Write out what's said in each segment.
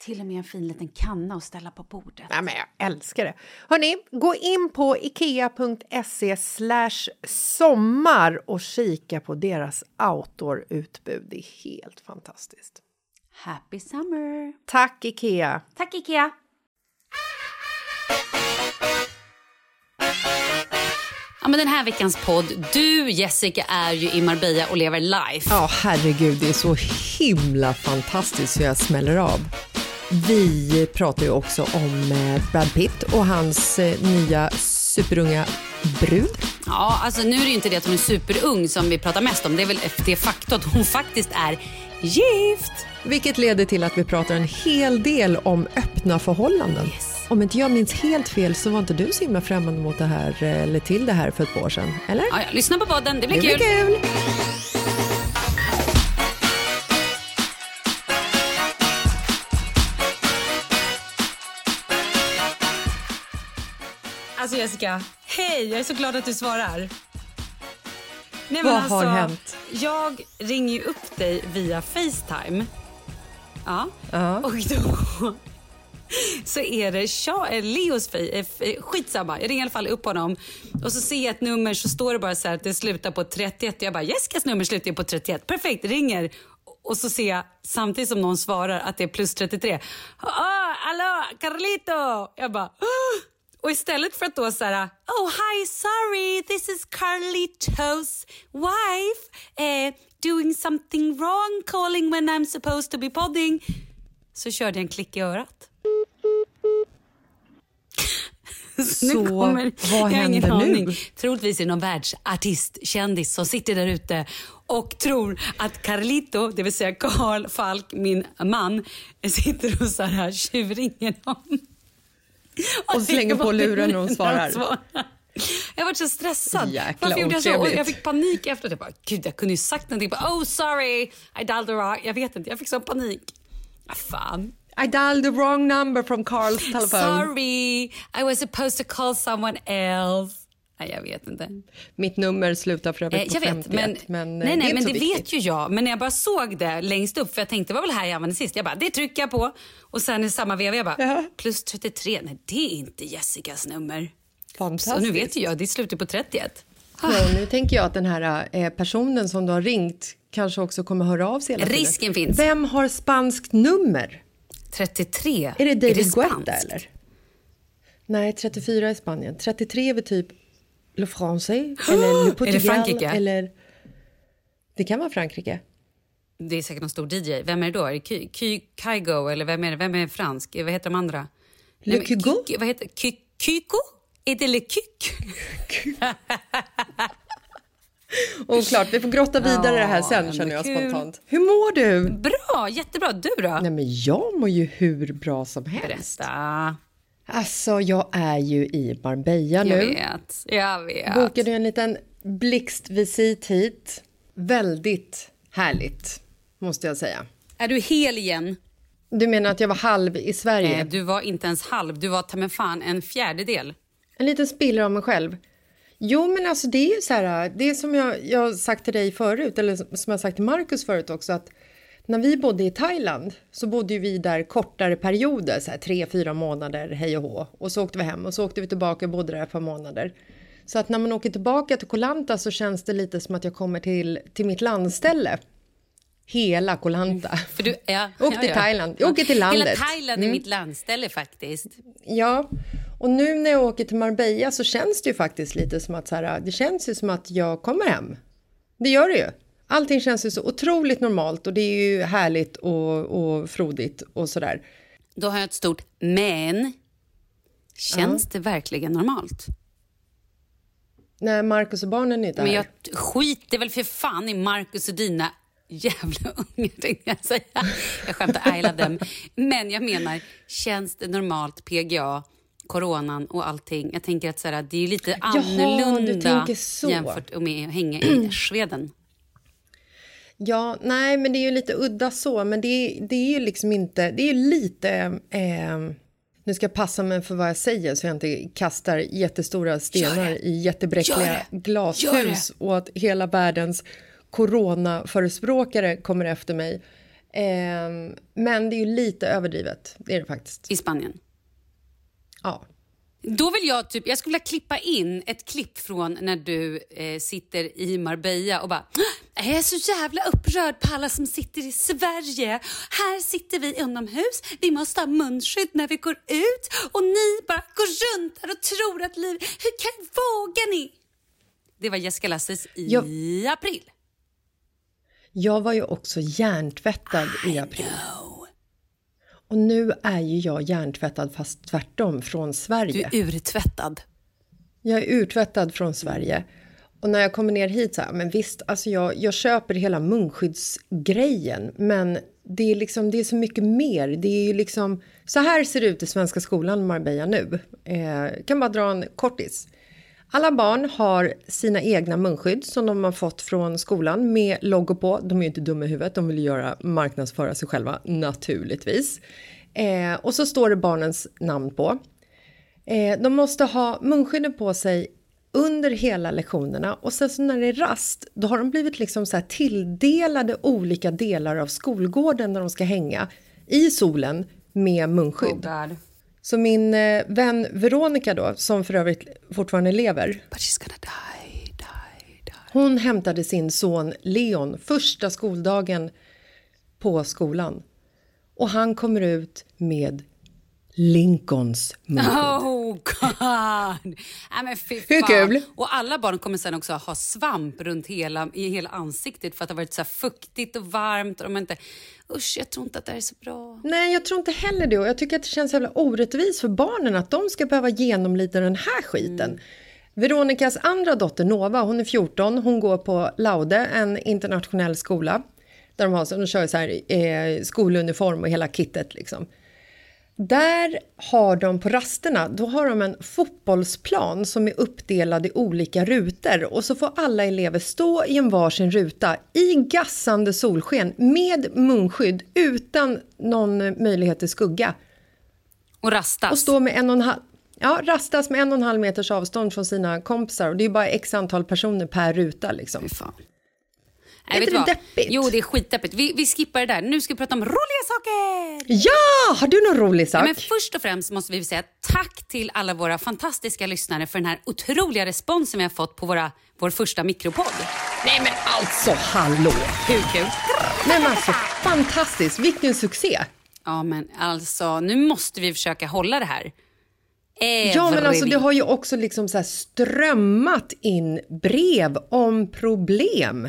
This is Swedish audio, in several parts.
Till och med en fin liten kanna att ställa på bordet. Ja, men jag älskar det. Hörni, gå in på ikea.se sommar och kika på deras outdoor-utbud. Det är helt fantastiskt. Happy summer! Tack, Ikea! Tack Ikea! Ja, men den här veckans podd. Du, Jessica, är ju i Marbella och lever life. Ja, herregud, det är så himla fantastiskt så jag smäller av. Vi pratar ju också om eh, Brad Pitt och hans eh, nya superunga brud. Ja, alltså nu är det inte det att hon är superung som vi pratar mest om. Det är väl det faktum att hon faktiskt är gift. Vilket leder till att vi pratar en hel del om öppna förhållanden. Om inte jag minns helt fel så var inte du så himla främmande mot det här, eh, eller till det här för ett par år sedan, eller? Ja, ja, lyssna på podden, det blir Det kul. blir kul! Alltså Jessica, hej! Jag är så glad att du svarar. Nej, Vad har hänt? Jag ringer ju upp dig via Facetime. Ja. Ja. Och då så är det eh, Leos eh, eh, skitsamma. Jag ringer i alla fall upp honom och så ser jag ett nummer så står det bara så här att det slutar på 31. Jag bara Jessicas nummer slutar ju på 31. Perfekt, ringer. Och så ser jag samtidigt som någon svarar att det är plus 33. Ah, hallå, Carlito! Jag bara "Ah." Och istället för att då så här, oh hi sorry this is Carlitos wife eh, doing something wrong calling when I'm supposed to be podding så körde jag en klick i örat. Så vad har ingen händer nu? aning. Troligtvis är det någon världsartist, kändis som sitter där ute och tror att Carlito, det vill säga Carl Falk, min man, sitter och så här tjurringer dem. Och slänger på luren när hon svarar. Jag var så stressad. Jäkla Varför gjorde jag så? Och jag fick panik efteråt. Jag bara, gud jag kunde ju sagt någonting. Bara, oh sorry, I dialed the wrong. Jag vet inte, jag fick sån panik. Ah, fan. I dialed the wrong number from Carls telephone. Sorry, I was supposed to call someone else. Nej, jag vet inte. Mitt nummer slutar för Eh, övrigt på jag vet, 51, men, men, eh, nej, nej, det är men det viktigt. vet ju jag. Men när jag bara såg det längst upp, för jag tänkte det var väl här jag använde sist. Jag bara, det trycker jag på. Och sen i samma veva, jag bara, Ja. plus 33. Nej, det är inte Jessicas nummer. Fantastiskt. Så nu vet ju jag, det slutar på 31. Ja, nu tänker jag att den här eh, personen som du har ringt kanske också kommer höra av sig hela tiden. Risken finns. Vem har spanskt nummer? 33? Är det David spanskt? Guetta eller? Nej, 34 är Spanien. 33 är väl typ Le Français eller Le Portugal. Frankrike? Eller... Det kan vara Frankrike. Det är säkert någon stor DJ. Vem är det då? Är det Ky- Ky- Kygo eller vem är det? Vem är fransk? Vad heter de andra? Le Nej, Kygo? Ky- Vad heter Ky- Kyko? Är det Le Kyk? Och klart, vi får grotta vidare i det här sen känner jag spontant. Hur mår du? Bra, jättebra. Du då? Nej men jag mår ju hur bra som helst. Berätta. Alltså jag är ju i Marbella Jag nu. vet. Jag vet. Bokade en liten blixtvisit hit. Väldigt härligt, måste jag säga. Är du hel igen? Du menar att jag var halv i Sverige? Nej, du var inte ens halv. Du var ta mig fan en fjärdedel. En liten spiller av mig själv. Jo, men alltså det är ju så här, det är som jag, jag har sagt till dig förut, eller som jag sagt till Markus förut också, att när vi bodde i Thailand så bodde vi där kortare perioder, så här tre, fyra månader, hej och hå. Och så åkte vi hem och så åkte vi tillbaka och bodde där ett par månader. Så att när man åker tillbaka till Koh Lanta så känns det lite som att jag kommer till, till mitt landställe. Hela Koh Lanta. För du, ja, Jag åkte till Thailand. Jag åker till landet. Hela Thailand Mm. är mitt landställe faktiskt. Ja, och nu när jag åker till Marbella så känns det ju faktiskt lite som att så här, det känns ju som att jag kommer hem. Det gör det ju. Allting känns ju så otroligt normalt och det är ju härligt och, och frodigt och sådär. Då har jag ett stort men. Känns det verkligen normalt? När Marcus och barnen är där. Men jag skiter väl för fan i Marcus och dina jävla ungar tänkte jag säga. Jag skämtar, I love them. Men jag menar, känns det normalt PGA, coronan och allting? Jag tänker att så här, det är lite Jaha, annorlunda så. jämfört med att hänga i Sweden. Ja, nej, men det är ju lite udda så, men det, är- det är ju liksom inte, det är ju lite, eh, nu ska jag passa mig för vad jag säger så jag inte kastar jättestora stenar i jättebräckliga glashus och att hela världens coronaförespråkare kommer efter mig. Eh, men det är ju lite överdrivet, det är det faktiskt. I Spanien. Ja. Då vill jag typ, jag skulle vilja klippa in ett klipp från när du eh, sitter i Marbella och bara jag är så jävla upprörd på alla som sitter i Sverige. Här sitter vi inomhus, vi måste ha munskydd när vi går ut och ni bara går runt här och tror att liv... Hur kan, vågar ni? Det var Jessica Lasses i Jag- april. Jag var ju också hjärntvättad i april. Och nu är ju jag hjärntvättad fast tvärtom från Du Sverige. är urtvättad. Jag är urtvättad från Sverige. Och när jag kommer ner hit så här, men visst, alltså jag, jag köper hela munskyddsgrejen, men det är liksom, det är så mycket mer. Det är ju liksom, så här ser det ut i svenska skolan Marbella nu. Eh, kan bara dra en kortis. Alla barn har sina egna munskydd som de har fått från skolan med logo på. De är ju inte dumma i huvudet, de vill göra marknadsföra sig själva naturligtvis. Eh, och så står det barnens namn på. Eh, de måste ha munskydden på sig under hela lektionerna och sen så när det är rast då har de blivit liksom så här tilldelade olika delar av skolgården där de ska hänga i solen med munskydd. Oh så min eh, vän Veronica då, som för övrigt fortfarande lever, die, die, die. hon hämtade sin son Leon första skoldagen på skolan. Och han kommer ut med Lincolns munskydd. Oh God. Nej, men fy Hur kul? Och alla barn kommer sen också ha svamp runt hela, i hela ansiktet för att det har varit så fuktigt och varmt. Och de inte... Usch, jag tror inte att det här är så bra. Nej, jag tror inte heller det. Och jag tycker att det känns jävla orättvist för barnen att de ska behöva genomlida den här skiten. Veronikas andra dotter Nova, hon är 14, hon går på Laude, en internationell skola. Där de, har, så de kör så här, eh, skoluniform och hela kittet liksom. Där har de på rasterna, då har de en fotbollsplan som är uppdelad i olika rutor och så får alla elever stå i en varsin ruta i gassande solsken med munskydd utan någon möjlighet till skugga Och rastas. och stå med en och en halv Ja, rastas med en och en halv meters avstånd från sina kompisar och det är bara x antal personer per ruta liksom. Fan. Nej, inte det vad? deppigt? Jo, det är skitdeppigt. Vi, vi skippar det där. Nu ska vi prata om roliga saker! Ja! Har du någon rolig sak? Ja, men först och främst måste vi säga tack till alla våra fantastiska lyssnare för den här otroliga responsen vi har fått på våra, vår första mikropodd. Nej men alltså hallå! Hur kul? Men alltså fantastiskt, vilken succé! Ja, men alltså nu måste vi försöka hålla det här. Ja men alltså Every det har ju också liksom så strömmat in brev om problem.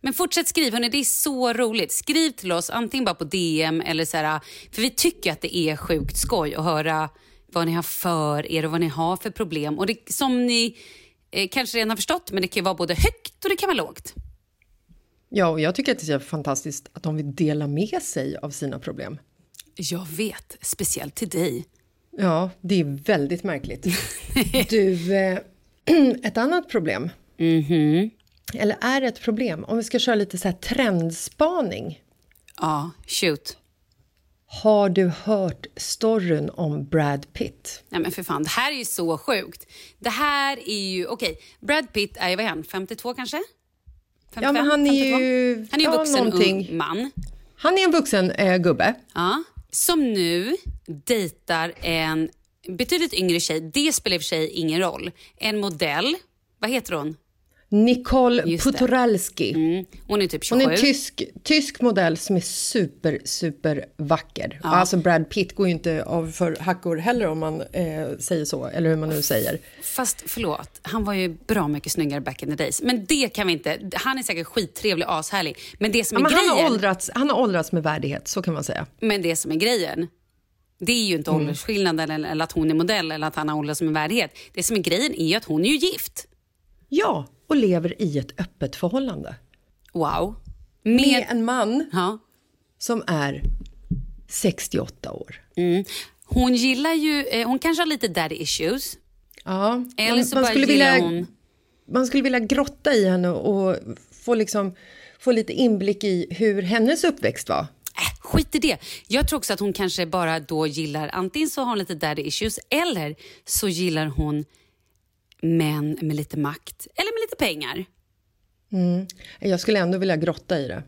Men fortsätt skriv, hörni, det är så roligt. Skriv till oss antingen bara på DM eller så här, för vi tycker att det är sjukt skoj att höra vad ni har för er och vad ni har för problem. Och det, som ni eh, kanske redan har förstått, men det kan vara både högt och det kan vara lågt. Ja och jag tycker att det är fantastiskt att de vill dela med sig av sina problem. Jag vet, speciellt till dig. Ja, det är väldigt märkligt. Du, eh, ett annat problem. Eller är det ett problem? Om vi ska köra lite så här trendspaning. Ja, shoot. Har du hört storyn om Brad Pitt? Nej men för fan, det här är ju så sjukt. Det här är ju, okej, Brad Pitt är vad är han, 52 kanske? 55, Ja, men han är 52? ju- Han är ja, vuxen någonting. ung man. Han är en vuxen eh, gubbe. Ja, som nu dejtar en betydligt yngre tjej. Det spelar i och för sig ingen roll. En modell. Vad heter hon? Nicole Just. Putoralski. Mm. Hon är typ Hon 27. är en tysk, tysk modell som är super, super vacker. Alltså Brad Pitt går ju inte av för hackor heller om man eh, säger så, eller hur man nu säger. Fast förlåt, han var ju bra mycket snyggare back in the days. Men det kan vi inte. Han är säkert skittrevlig och ashärlig. Men det som Ja, är men han, grejen... har åldrats, han har åldrats med värdighet, så kan man säga. Men det som är grejen, det är ju inte Mm. åldersskillnaden eller, eller att hon är modell eller att han har åldrats med värdighet. Det som är grejen är ju att hon är ju gift. Ja, och lever i ett öppet förhållande. Wow. Med Med... en man Ja. som är 68 år. Hon gillar ju, eh, hon kanske har lite daddy issues. Ja, Eller man, så man bara skulle vilja, hon... man skulle vilja grotta i henne och få, liksom, få lite inblick i hur hennes uppväxt var. Äh, skit i det. Jag tror också att hon kanske bara då gillar, antingen så har hon lite daddy issues eller så gillar hon män med lite makt eller med lite pengar. Jag skulle ändå vilja grotta i det.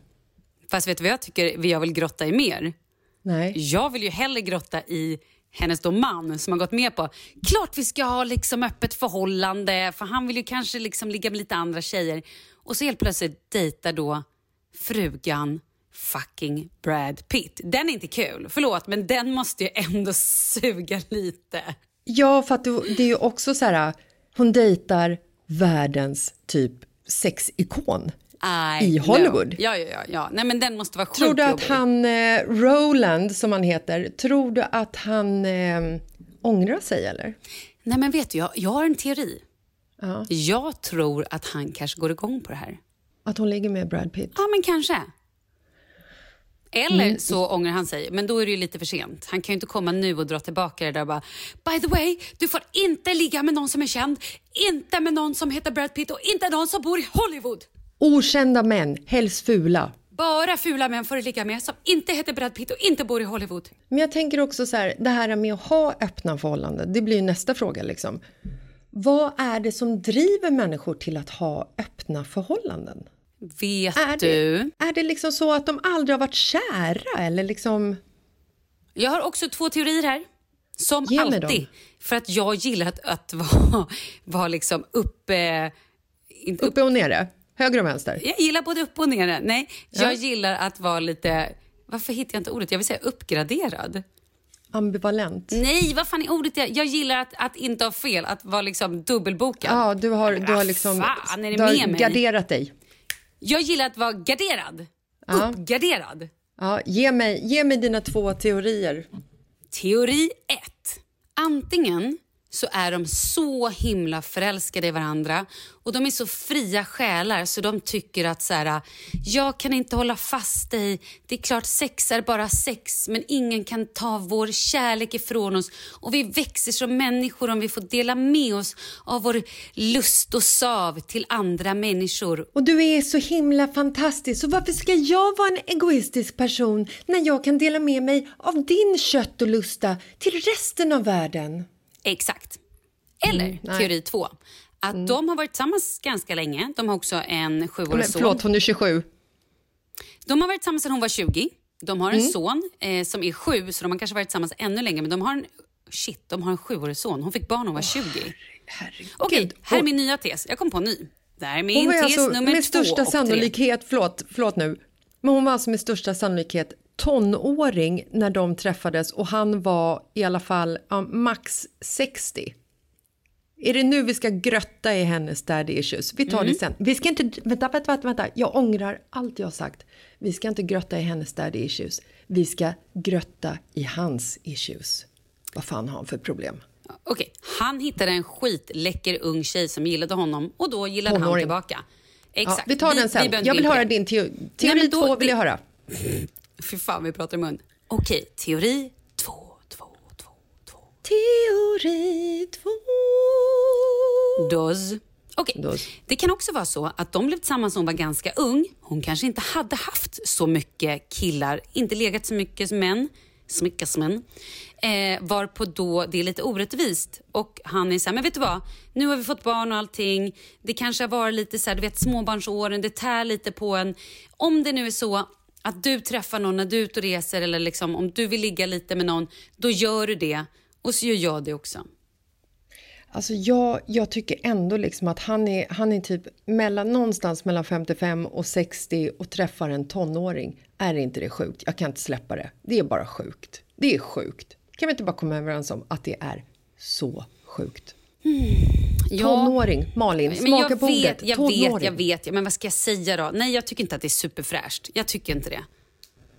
Fast vet du vad jag tycker jag vill grotta i mer? Nej. Jag vill ju hellre grotta i hennes då man som har gått med på klart vi ska ha liksom öppet förhållande för han vill ju kanske liksom ligga med lite andra tjejer. Och så helt plötsligt dejtar då frugan fucking Brad Pitt. Den är inte kul, förlåt men den måste ju ändå suga lite. Ja, för att det är ju också så här, hon dejtar världens typ sexikon. I I Hollywood. Ja, ja, ja, ja. Nej men den måste vara sjukt Tror du att han, eh, Roland som han heter, tror du att han eh, ångrar sig eller? Nej men vet du, jag, jag har en teori. Ja. Jag tror att han kanske går igång på det här. Att hon ligger med Brad Pitt? Ja, men kanske. Eller Mm. så ångrar han sig, men då är det ju lite för sent. Han kan ju inte komma nu och dra tillbaka det där och bara By the way, du får inte ligga med någon som är känd, inte med någon som heter Brad Pitt och inte någon som bor i Hollywood. Okända män, helst fula. Bara fula män får du ligga med som inte heter Brad Pitt och inte bor i Hollywood. Men jag tänker också så här, det här med att ha öppna förhållanden, det blir ju nästa fråga liksom. Vad är det som driver människor till att ha öppna förhållanden? Vet Är du? det, är det liksom så att de aldrig har varit kära eller liksom... Jag har också två teorier här. Som Ge alltid. dem. För att jag gillar att, att vara, vara liksom uppe... Inte Uppe och nere, höger och vänster. Jag gillar både upp och ner. Nej, Ja. jag gillar att vara lite... Varför hittar jag inte ordet? Jag vill säga uppgraderad. ambivalent. Nej, vad fan är ordet? Jag, jag gillar att, att inte ha fel, att vara liksom dubbelbokad. Ja, du har, du har liksom fan är det du har med mig? garderat dig. Jag gillar att vara garderad. Ja. Uppgarderad. Ja, ge, mig, ge mig dina två teorier. Teori 1. Antingen så är de så himla förälskade i varandra och de är så fria själar så de tycker att så här, jag kan inte hålla fast dig. Det är klart sex är bara sex men ingen kan ta vår kärlek ifrån oss och vi växer som människor om vi får dela med oss av vår lust och sav till andra människor. Och du är så himla fantastisk, så varför ska jag vara en egoistisk person när jag kan dela med mig av din kött och lusta till resten av världen? Exakt. Eller Mm, teori två. Att de har varit tillsammans ganska länge. De har också en sjuårig son. förlåt, hon är 27. De har varit tillsammans sedan hon var 20. De har en Mm. son eh, som är sju, så de har kanske varit tillsammans ännu längre. Men de har en, shit, de har en sjuårig son. Hon fick barn när hon var 20. Okej, här är min nya tes. Jag kom på en ny. Det här är min Hon var tes alltså nummer med två största och sannolikhet, förlåt, förlåt nu, men hon var alltså med största sannolikhet tonåring när de träffades och han var i alla fall ja, max 60. Är det nu vi ska grötta i hennes daddy issues? Vi tar Mm. det sen. Vi ska inte, vänta, vänta, vänta, vänta, jag ångrar allt jag har sagt. Vi ska inte grötta i hennes daddy issues. Vi ska grötta i hans issues. Vad fan har han för problem? Okej, han hittade en skitläcker ung tjej som gillade honom och då gillade han Tonåring. tillbaka. Exakt. Ja, vi tar den sen. inte jag vill höra din teori. Teori då- två vill jag höra. Fy fan, vi pratar i mun. Okej, teori två, två, två, två. Teori två. Dos. Okej, Dos. det kan också vara så att de blev tillsammans när hon var ganska ung. Hon kanske inte hade haft så mycket killar, inte legat så mycket som män, så mycket som män. Eh, varpå då det är lite orättvist och han är så här, men vet du vad? Nu har vi fått barn och allting. Det kanske har varit lite så här, du vet småbarnsåren, det tär lite på en. Om det nu är så att du träffar någon när du är ute och reser eller liksom om du vill ligga lite med någon, då gör du det. Och så gör jag det också. Alltså jag, jag tycker ändå liksom att han är, han är typ mellan, någonstans mellan 55 och 60 och träffar en tonåring. Är inte det sjukt? Jag kan inte släppa det. Det är bara sjukt. Det är sjukt. Kan vi inte bara komma överens om att det är så sjukt? Tonåring, Malin, smaka jag på vet, ordet. jag Tonåring. vet, jag vet. Men vad ska jag säga då? Nej, jag tycker inte att det är superfräscht. Jag tycker inte det.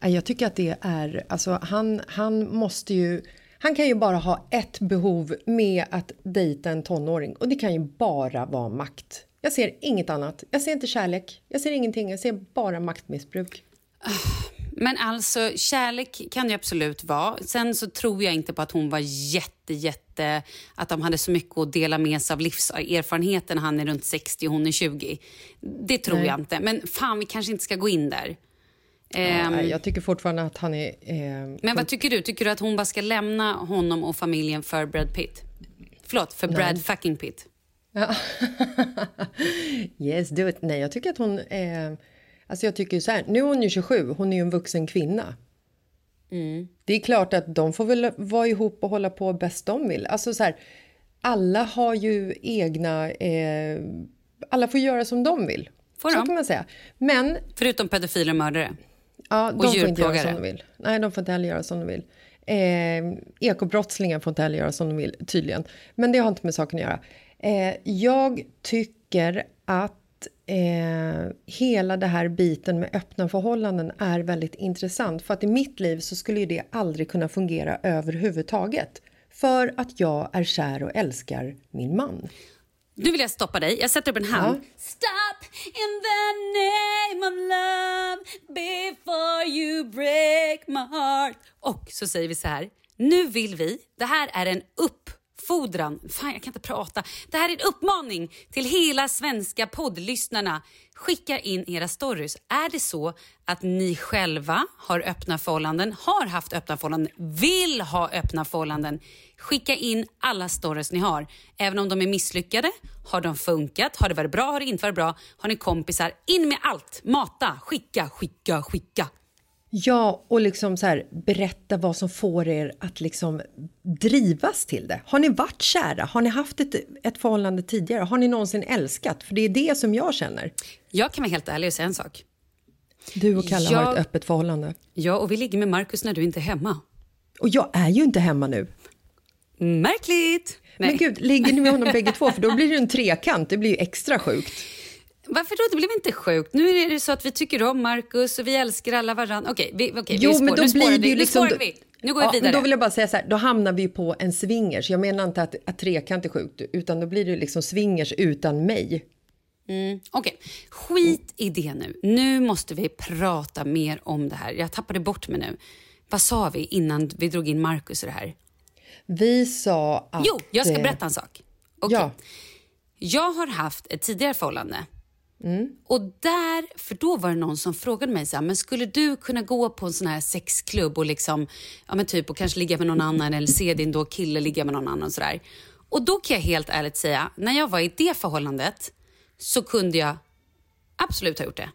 Jag tycker att det är, alltså han, han måste ju, han kan ju bara ha ett behov med att dejta en tonåring och det kan ju bara vara makt. Jag ser inget annat. Jag ser inte kärlek, jag ser ingenting, jag ser bara maktmissbruk. Men alltså, kärlek kan det absolut vara. Sen så tror jag inte på att hon var jätte, jätte... Att de hade så mycket att dela med sig av livserfarenheten. Han är runt 60 och hon är 20. Det tror Nej. jag inte. Men fan, vi kanske inte ska gå in där. Ehm, Nej, jag tycker fortfarande att han är... Eh, men vad tycker du? Tycker du att hon bara ska lämna honom och familjen för Brad Pitt? Förlåt, för Brad fucking Pitt. yes, do it. Nej, jag tycker att hon... Eh, alltså jag tycker så här, nu är hon ju 27, hon är ju en vuxen kvinna. Det är klart att de får väl vara ihop och hålla på bäst de vill. Alltså så här, alla har ju egna... Eh, alla får göra som de vill. Får så de? kan man säga. Men Förutom pedofiler och mördare. ja, de får inte göra djurplågare. som de vill. Nej, de får inte heller göra som de vill. Eh, ekobrottslingar får inte heller göra som de vill, tydligen. Men det har inte med saken att göra. Eh, jag tycker att eh, hela det här biten med öppna förhållanden är väldigt intressant. För att i mitt liv så skulle ju det aldrig kunna fungera överhuvudtaget. För att jag är kär och älskar min man. Nu vill jag stoppa dig. Jag sätter upp en hand. Stop in the name of love before you break my heart. Och så säger vi så här. Nu vill vi, det här är en uppfordran, fan jag kan inte prata. Det här är en uppmaning till hela svenska poddlyssnarna. Skicka in era stories. Är det så att ni själva har öppna förhållanden, har haft öppna förhållanden, vill ha öppna förhållanden, skicka in alla stories ni har. Även om de är misslyckade, har de funkat, har det varit bra, har det inte varit bra, har ni kompisar, in med allt. Mata, skicka, skicka, skicka. Ja, och liksom så här, berätta vad som får er att liksom drivas till det. Har ni varit kära? Har ni haft ett, ett förhållande tidigare? Har ni någonsin älskat? För det är det som jag känner. Jag kan vara helt ärlig och säga en sak. Du och Kalle Jag- har ett öppet förhållande. Ja, och vi ligger med Markus när du inte är hemma. Och jag är ju inte hemma nu. Märkligt! Nej. Men gud, ligger ni med honom bägge två? För då blir det en trekant, det blir ju extra sjukt. Varför då? Det blev inte sjukt. Nu är det så att vi tycker om Markus och vi älskar alla varandra. Okej, vi, okej, Jo, vi men då nu blir det vi. ju Nu liksom- spårar vi. Nu går vi Ja, vidare. men då vill jag bara säga så här, då hamnar vi på en swingers. Jag menar inte att, att trekant är sjukt, utan då blir det liksom swingers utan mig. Okej, skit i det nu. Nu måste vi prata mer om det här. Jag tappade bort mig nu. Vad sa vi innan vi drog in Markus i det här? Vi sa att... Jo, jag ska eh, berätta en sak. Okej. Ja. Jag har haft ett tidigare förhållande. Mm. Och där, för då var det någon som frågade mig så här, men skulle du kunna gå på en sån här sexklubb och liksom, ja men typ och kanske ligga med någon annan eller se din då kille ligga med någon annan och sådär. Och då kan jag helt ärligt säga, när jag var i det förhållandet så kunde jag absolut ha gjort det.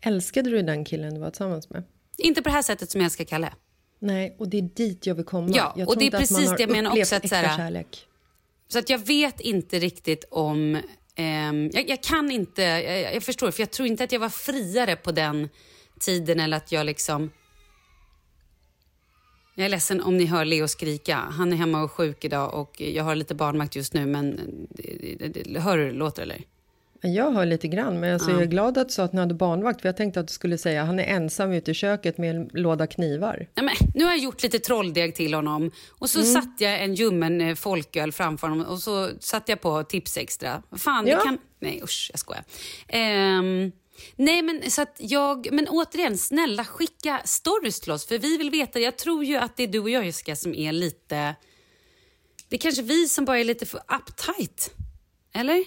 Älskade du den killen du var tillsammans med? Inte på det här sättet som jag ska Kalle. Nej, och det är dit jag vill komma. Ja, jag och det är precis det jag menar också att så här-. Så att jag vet inte riktigt om ehm, jag, jag kan inte... Jag, jag förstår, för jag tror inte att jag var friare på den tiden eller att jag liksom... Jag är ledsen om ni hör Leo skrika. Han är hemma och sjuk idag och jag har lite barnvakt just nu. Men eh, hör du hur det låter eller? Jag hör lite grann, men alltså, jag är glad att du sa att ni hade barnvakt. För jag tänkte att du skulle säga han är ensam ute i köket med en låda knivar. Nej, men, nu har jag gjort lite trolldeg till honom och så satte jag en ljummen eh, folköl framför honom och så satte jag på tips extra. Fan, Ja. det kan... Nej usch, jag skojar. Ehm, nej men så att jag... Men återigen, snälla skicka stories till oss för vi vill veta. Jag tror ju att det är du och jag Jessica som är lite... Det är kanske vi som bara är lite för uptight. Eller?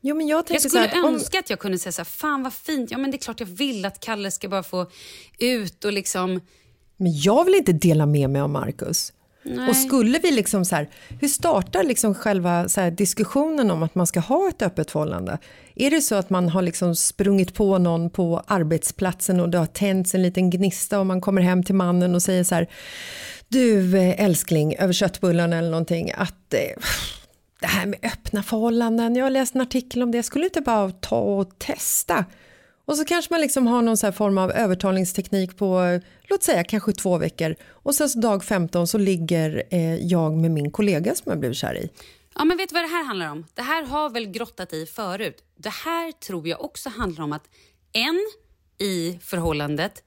Jo, men jag Jag skulle här, att om, önska att jag kunde säga så här, fan vad fint. Ja men det är klart jag vill att Kalle ska bara få ut och liksom... Men jag vill inte dela med mig av Marcus. Och skulle vi liksom så här, hur startar liksom själva så här diskussionen om att man ska ha ett öppet förhållande? Är det så att man har liksom sprungit på någon på arbetsplatsen och det har tänts en liten gnista och man kommer hem till mannen och säger så här, du eh, älskling över köttbullarna eller någonting, att eh, det här med öppna förhållanden, jag har läst en artikel om det, skulle inte bara ta och testa? Och så kanske man liksom har någon så här form av övertalningsteknik på, låt säga kanske två veckor. Och sen så dag 15 så ligger eh, jag med min kollega som jag blivit kär i. Ja, men vet du vad det här handlar om? Det här har väl grottat i förut. Det här tror jag också handlar om att en i förhållandet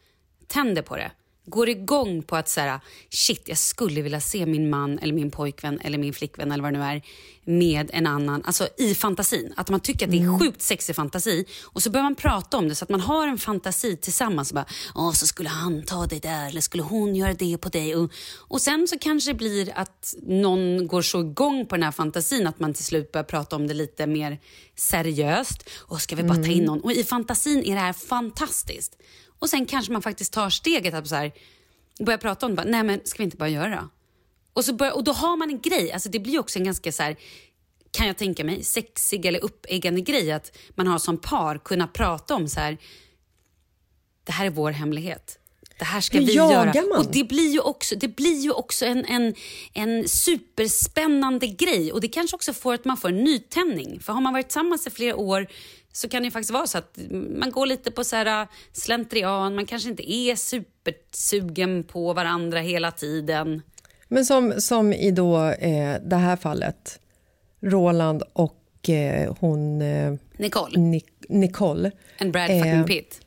tänder på det. Går igång på att säga shit, jag skulle vilja se min man eller min pojkvän eller min flickvän eller vad det nu är med en annan, alltså i fantasin. Att man tycker att det är sjukt sexig fantasi och så börjar man prata om det så att man har en fantasi tillsammans. Och bara, Åh, så skulle han ta dig där eller skulle hon göra det på dig? Och, och sen så kanske det blir att någon går så igång på den här fantasin att man till slut börjar prata om det lite mer seriöst. Och ska vi bara ta in någon? Och i fantasin är det här fantastiskt. Och sen kanske man faktiskt tar steget att så här, börja prata om det. Bara, Nej men ska vi inte bara göra det? Och, så börjar, och då har man en grej. Alltså det blir också en ganska så här, kan jag tänka mig, sexig eller uppeggande grej att man har som par kunna prata om så här, det här är vår hemlighet. Det här ska Hur vi jagar göra. man? Och det blir ju också, det blir ju också en, en, en superspännande grej. Och det kanske också får att man får en nytändning. För har man varit tillsammans i flera år så kan det faktiskt vara så att man går lite på så här slentrian. Man kanske inte är supersugen på varandra hela tiden. Men som, som i då, eh, det här fallet, Roland och eh, hon eh, Nicole, Nic- Nicole. en Brad Eh, fucking Pitt.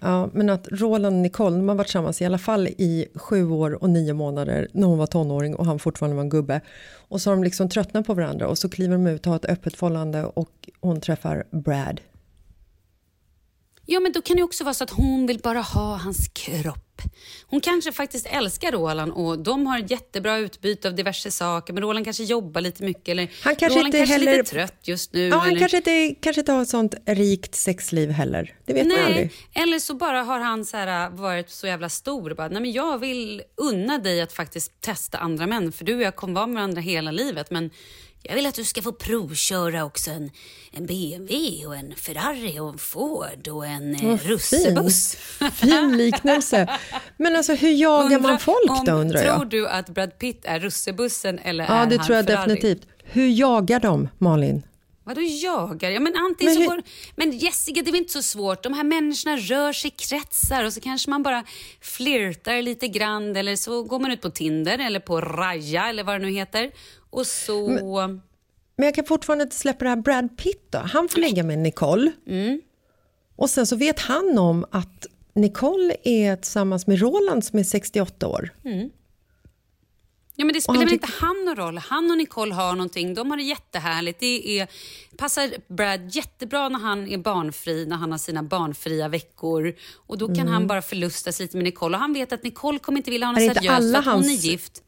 Ja, men att Roland och Nicole, de har varit tillsammans i alla fall i sju år och nio månader när hon var tonåring och han fortfarande var en gubbe. Och så har de liksom tröttnat på varandra och så kliver de ut och har ett öppet förhållande och hon träffar Brad. Ja, men då kan det också vara så att hon vill bara ha hans kropp. Hon kanske faktiskt älskar Roland och de har jättebra utbyte av diverse saker. Men Roland kanske jobbar lite mycket eller Han kanske Roland inte kanske är heller- lite trött just nu. Ja, han eller... kanske inte, kanske inte har ett sånt rikt sexliv heller. Det vet man Nej, aldrig. eller så bara har han så här, varit så jävla stor och bara, nej men jag vill unna dig att faktiskt testa andra män för du och jag kommer vara med varandra hela livet men jag vill att du ska få provköra också en, en BMW och en Ferrari och en Ford och en eh, russebuss. Fin, fin liknelse. Men alltså hur jagar man folk om, då undrar Tror jag? du att Brad Pitt är russebussen eller Ja, är det han tror jag Ferrari? definitivt. Hur jagar de, Malin? Vadå jagar? Ja, men antingen Men så går... Men Jessica, det är väl inte så svårt. De här människorna rör sig i kretsar och så kanske man bara flirtar lite grann eller så går man ut på Tinder eller på Raja eller vad det nu heter. Och så... Men jag kan fortfarande inte släppa det här Brad Pitt då. Han får ligga med Nicole. Och sen så vet han om att Nicole är tillsammans med Roland som är 68 år. Ja, men det spelar väl inte han någon roll. Han och Nicole har någonting. De har det jättehärligt. Det är, passar Brad jättebra när han är barnfri, när han har sina barnfria veckor. Och Då kan Mm. han bara förlusta sig lite med Nicole. Och Han vet att Nicole kommer inte vilja ha Är något seriöst för att hon är hans- gift.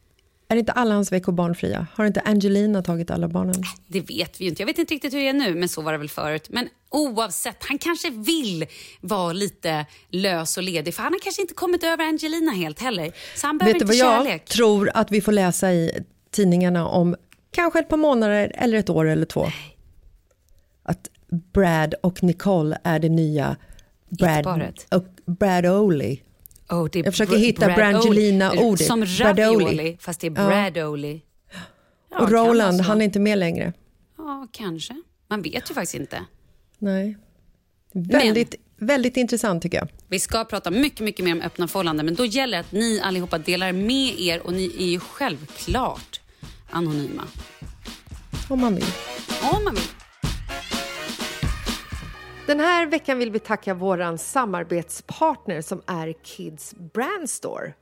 Är inte alla hans veckor barnfria? Har inte Angelina tagit alla barnen? Det vet vi inte. Jag vet inte riktigt hur det är nu, men så var det väl förut. Men oavsett, han kanske vill vara lite lös och ledig. För han har kanske inte kommit över Angelina helt heller. Så han behöver Vet du inte vad jag kärlek. tror att vi får läsa i tidningarna om kanske ett par månader eller ett år eller två? Att Brad och Nicole är det nya Brad, och Brad Oli. Oh, Jag försöker hitta Brangelina-ordet. Som ravioli, fast det är Bradoli. Ja, och Roland, han är inte med längre. Ja, kanske. Man vet ju faktiskt inte. Nej. Väldigt, väldigt intressant tycker jag. Vi ska prata mycket, mycket mer om öppna förhållanden, men då gäller det att ni allihopa delar med er och ni är ju självklart anonyma. Om man vill. Om man vill. Den här veckan vill vi tacka vår samarbetspartner som är Kids Brand Store.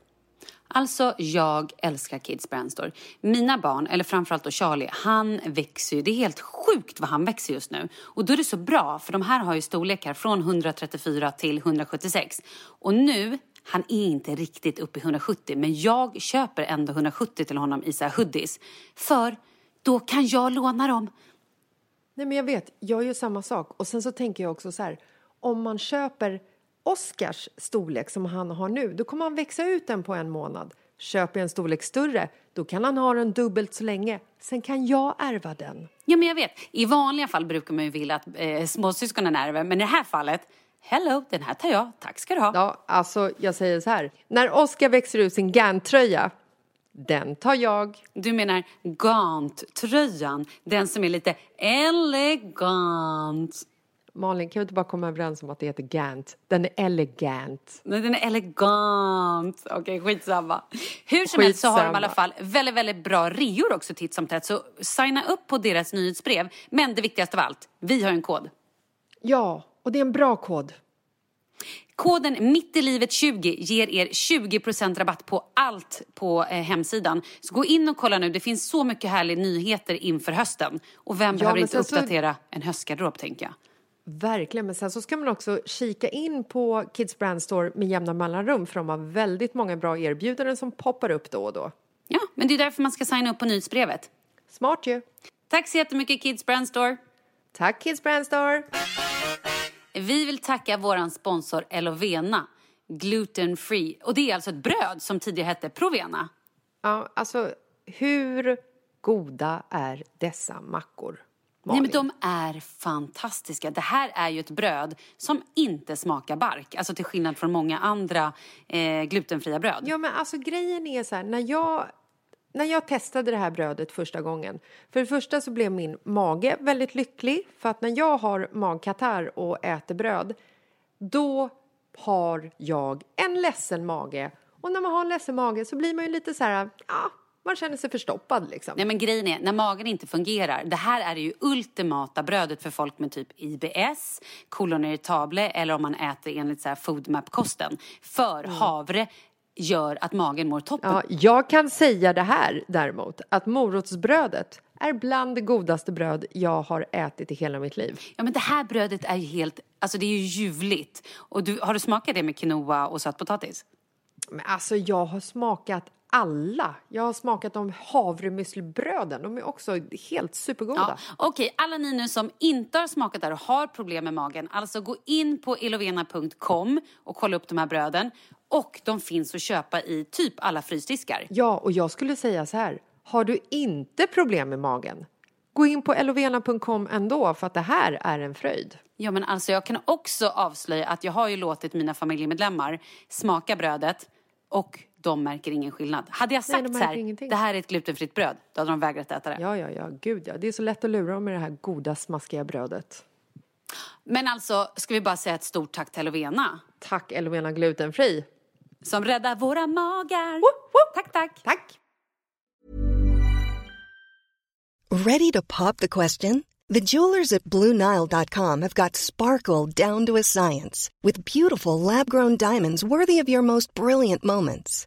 Alltså, jag älskar Kids Brand Store. Mina barn, eller framförallt då Charlie, han växer ju. Det är helt sjukt vad han växer just nu. Och då är det så bra, för de här har ju storlekar från 134 till 176. Och nu, han är inte riktigt uppe i 170, men jag köper ändå 170 till honom i så här hoodies. För då kan jag låna dem. Nej, men jag vet, jag gör samma sak. Och sen så tänker jag också så här, om man köper Oscars storlek som han har nu, då kommer han växa ut den på en månad. Köper jag en storlek större, då kan han ha den dubbelt så länge. Sen kan jag ärva den. Ja, men jag vet. I vanliga fall brukar man ju vilja att eh, småsyskonen ärver, men i det här fallet, hello, den här tar jag, tack ska du ha. Ja, alltså jag säger så här, när Oscar växer ut sin Gant-tröja, den tar jag. Du menar Gant-tröjan, den som är lite elegant. Malin, kan vi inte bara komma överens om att det heter Gant? Den är elegant. Nej, den är elegant. Okej, skitsamma. Hur som helst så har de i alla fall väldigt, väldigt bra reor också titt som tätt. Så signa upp på deras nyhetsbrev. Men det viktigaste av allt, vi har en kod. Ja, och det är en bra kod. Koden mitt i livet 20 ger er 20% rabatt på allt på eh, hemsidan. Så gå in och kolla nu. Det finns så mycket härliga nyheter inför hösten. Och vem behöver men inte sen så- uppdatera en höstgarderob, tänker jag. Verkligen, men sen så ska man också kika in på Kids Brand Store med jämna mellanrum för de har väldigt många bra erbjudanden som poppar upp då och då. Ja, men det är därför man ska signa upp på nyhetsbrevet. Smart ju! Tack så jättemycket Kids Brand Store. Tack Kids Brand Store! Vi vill tacka vår sponsor Elovena, gluten free. Och det är alltså ett bröd som tidigare hette Provena. Ja, alltså hur goda är dessa mackor? Nej, men de är fantastiska. Det här är ju ett bröd som inte smakar bark. Alltså till skillnad från många andra eh, glutenfria bröd. Ja, men alltså grejen är så här, när jag, när jag testade det här brödet första gången. För det första så blev min mage väldigt lycklig för att när jag har magkatarr och äter bröd då har jag en ledsen mage och när man har en ledsen mage så blir man ju lite så här, ja, man känner sig förstoppad liksom. Nej men grejen är, när magen inte fungerar, det här är ju ultimata brödet för folk med typ IBS, kolon irritable eller om man äter enligt så här foodmap-kosten. För havre gör att magen mår toppen. Ja, jag kan säga det här däremot, att morotsbrödet är bland det godaste bröd jag har ätit i hela mitt liv. Ja men det här brödet är ju helt, alltså det är ju ljuvligt. Och du, har du smakat det med quinoa och sötpotatis? Men alltså jag har smakat alla. Jag har smakat de havremüslibröden. De är också helt supergoda. Ja, Okej, alla ni nu som inte har smakat det här och har problem med magen, alltså gå in på elovena.com och kolla upp de här bröden. Och de finns att köpa i typ alla frysdiskar. Ja, och jag skulle säga så här. Har du inte problem med magen, gå in på elovena.com ändå för att det här är en fröjd. Ja, men alltså jag kan också avslöja att jag har ju låtit mina familjemedlemmar smaka brödet och de märker ingen skillnad. Hade jag Nej, sagt så märker här, ingenting. det här är ett glutenfritt bröd, då hade de vägrat äta det. Ja, ja, ja, gud ja. Det är så lätt att lura dem med det här goda smaskiga brödet. Men alltså, ska vi bara säga ett stort tack till Elovena Tack Elovena Glutenfri. som räddar våra magar. Tack, tack. Tack! Ready to pop the question? The jewelers at BlueNile.com have got sparkle down to a science with beautiful lab grown diamonds worthy of your most brilliant moments.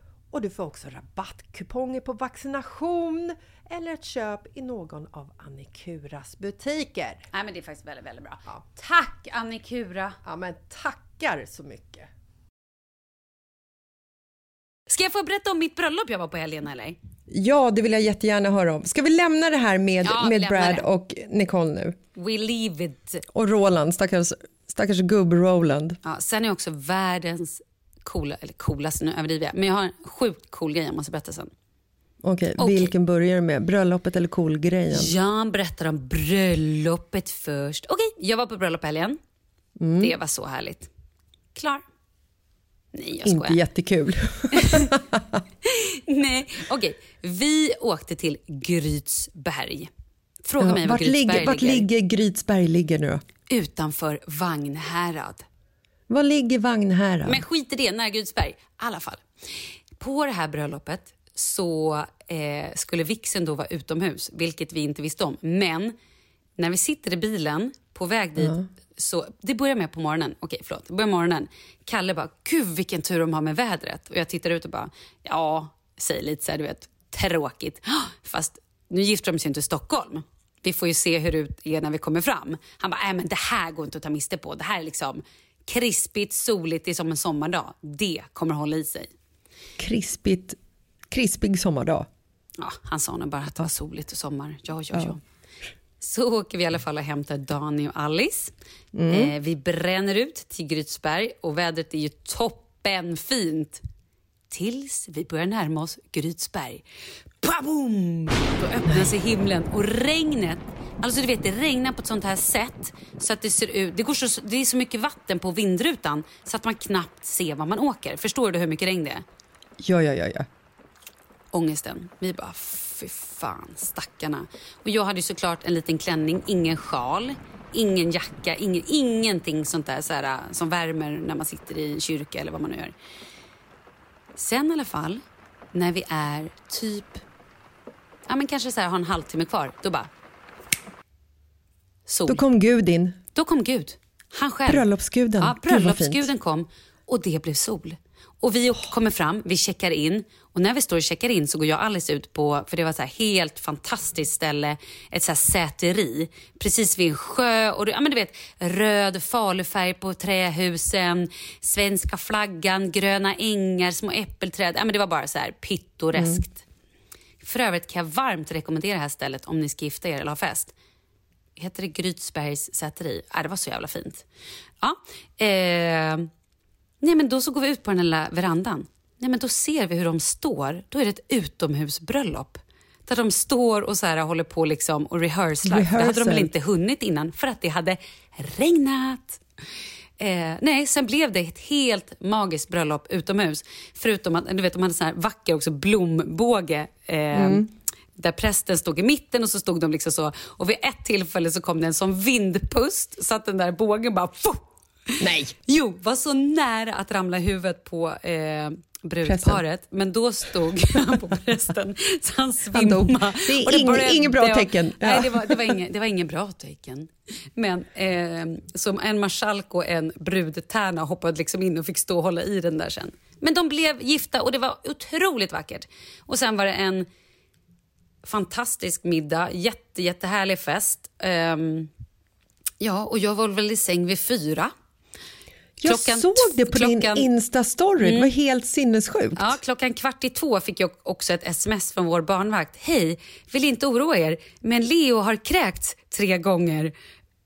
och du får också rabattkuponger på vaccination eller ett köp i någon av Annikuras butiker. Nej men det är faktiskt väldigt, väldigt bra. Ja. Tack Annikura! Ja men tackar så mycket! Ska jag få berätta om mitt bröllop jag var på helgen eller? Ja, det vill jag jättegärna höra om. Ska vi lämna det här med, Ja, med Brad det. och Nicole nu? We leave it. Och Roland, stackars, stackars gubb Roland. Ja, sen är också världens coola, eller coolaste, nu överdriver jag, men jag har en sjukt cool grej jag måste berätta sen. Okej, Okej. vilken börjar du med? Bröllopet eller cool-grejen? Jag berättar om bröllopet först. Okej, jag var på bröllop helgen. Mm. Det var så härligt. Klar. Nej, jag skojar. Inte jättekul. Nej, okej. Vi åkte till Grytsberg. Fråga mig var Grytsberg ligger, vart ligger. ligger Grytsberg ligger nu då? Utanför Vagnhärad. Var ligger Vagnhärad? Men skit i det, nära Grytsberg. I alla fall. På det här bröllopet så eh, skulle vixen då vara utomhus, vilket vi inte visste om. Men när vi sitter i bilen på väg dit, så, det börjar med på morgonen. Okej, förlåt. Det börjar morgonen. Kalle bara, gud vilken tur de har med vädret. Och jag tittar ut och bara, ja, säger lite så här, du vet, tråkigt. Fast nu gifter de sig inte i Stockholm. Vi får ju se hur det är när vi kommer fram. Han bara, nej men det här går inte att ta miste på. Det här är liksom krispigt, soligt, det är som en sommardag. Det kommer hålla i sig. Krispigt, krispig sommardag. Ja, han sa nog bara att det var soligt och sommar. Ja, ja, ja. Så åker vi i alla fall och hämtar Dani och Alice. Eh, vi bränner ut till Grytsberg och vädret är ju toppenfint. Tills vi börjar närma oss Grytsberg. Paboom! Då öppnar sig himlen och regnet Alltså du vet, det regnar på ett sånt här sätt så att det ser ut... Det, går så, det är så mycket vatten på vindrutan så att man knappt ser var man åker. Förstår du hur mycket regn det är? Ja, ja, ja, ja. ångesten. Vi bara, fy fan, stackarna. Och jag hade ju såklart en liten klänning, ingen sjal, ingen jacka, ingen, ingenting sånt där så här, som värmer när man sitter i en kyrka eller vad man nu gör. Sen i alla fall, när vi är typ, ja men kanske så här, har en halvtimme kvar, då bara, sol. Då kom Gud in. Då kom Gud. Han själv. Bröllopsguden. Ja, bröllopsguden kom och det blev sol. Och vi kommer fram, vi checkar in och när vi står och checkar in så går jag och Alice ut på, för det var så helt fantastiskt ställe, ett så här säteri precis vid en sjö och ja men du vet röd falufärg på trähusen, svenska flaggan, gröna ängar, små äppelträd. Ja men det var bara så här pittoreskt. För övrigt kan jag varmt rekommendera det här stället om ni ska gifta er eller ha fest heter det Grytsbergs säteri? Ja, det var så jävla fint. Ja, eh, nej men då så går vi ut på den lilla verandan. Nej men då ser vi hur de står. Då är det ett utomhusbröllop. Där de står och så här håller på liksom och rehearslar. Det hade de väl inte hunnit innan för att det hade regnat. Eh, nej, sen blev det ett helt magiskt bröllop utomhus. Förutom att du vet, de hade så här vacker också blombåge. Eh, Där prästen stod i mitten och så stod de liksom så. Och vid ett tillfälle så kom det en sån vindpust så att den där bågen bara... Fuh! Nej! Jo, var så nära att ramla i huvudet på eh, brudparet. Men då stod han på prästen så han svimmade. Det är ing- inget bra det var- tecken. Ja. Nej, det var, det, var ingen, det var ingen bra tecken. Men eh, som en marskalk och en brudtärna hoppade liksom in och fick stå och hålla i den där sen. Men de blev gifta och det var otroligt vackert. Och sen var det en fantastisk middag, jätte, jättehärlig fest. Ehm, ja, och jag var väl i säng vid fyra. Jag Klockan såg det på klockan- din Insta-story. Det var helt sinnessjukt. Ja, klockan kvart i två fick jag också ett sms från vår barnvakt. Hej, vill inte oroa er, men Leo har kräkts tre gånger.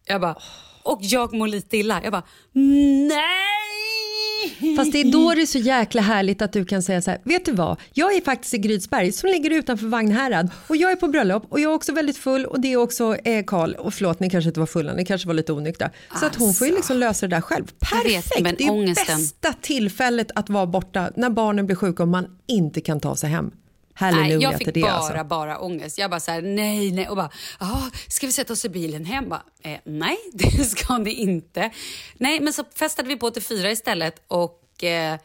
Jag bara, och jag mår lite illa. Jag bara, nej! Fast det är då det är så jäkla härligt att du kan säga så här, vet du vad, jag är faktiskt i Grydsberg som ligger utanför Vagnhärad och jag är på bröllop och jag är också väldigt full och det är också eh, Karl och förlåt ni kanske inte var fulla, ni kanske var lite onyktra. Så att hon får ju Alltså. liksom lösa det där själv. Jag vet, Perfekt, men det är ångesten. bästa tillfället att vara borta när barnen blir sjuka och man inte kan ta sig hem. Halleluja Nej, jag fick bara, alltså. bara ångest. Jag bara så här, nej, nej. Och bara, "Ah, ska vi sätta oss i bilen hem? Bara, eh, nej, det ska ni inte. Nej, men så festade vi på till fyra istället och eh,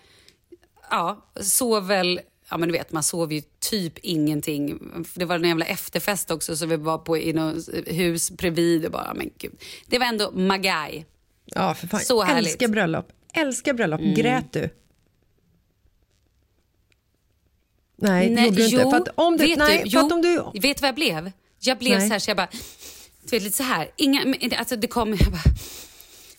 ja, sov väl Ja men du vet, man sov ju typ ingenting. Det var en jävla efterfest också så vi var på i något hus bredvid och bara, men gud. Det var ändå magaj. Ja, för fan. Så härligt. Älskar bröllop. Älskar bröllop. Grät du? Nej, det gjorde du inte. För att om du, vet nej, du, jo, om du, vet vad jag blev? Jag blev Nej. så här så jag bara, du vet lite så här, inga, alltså det kom, jag bara,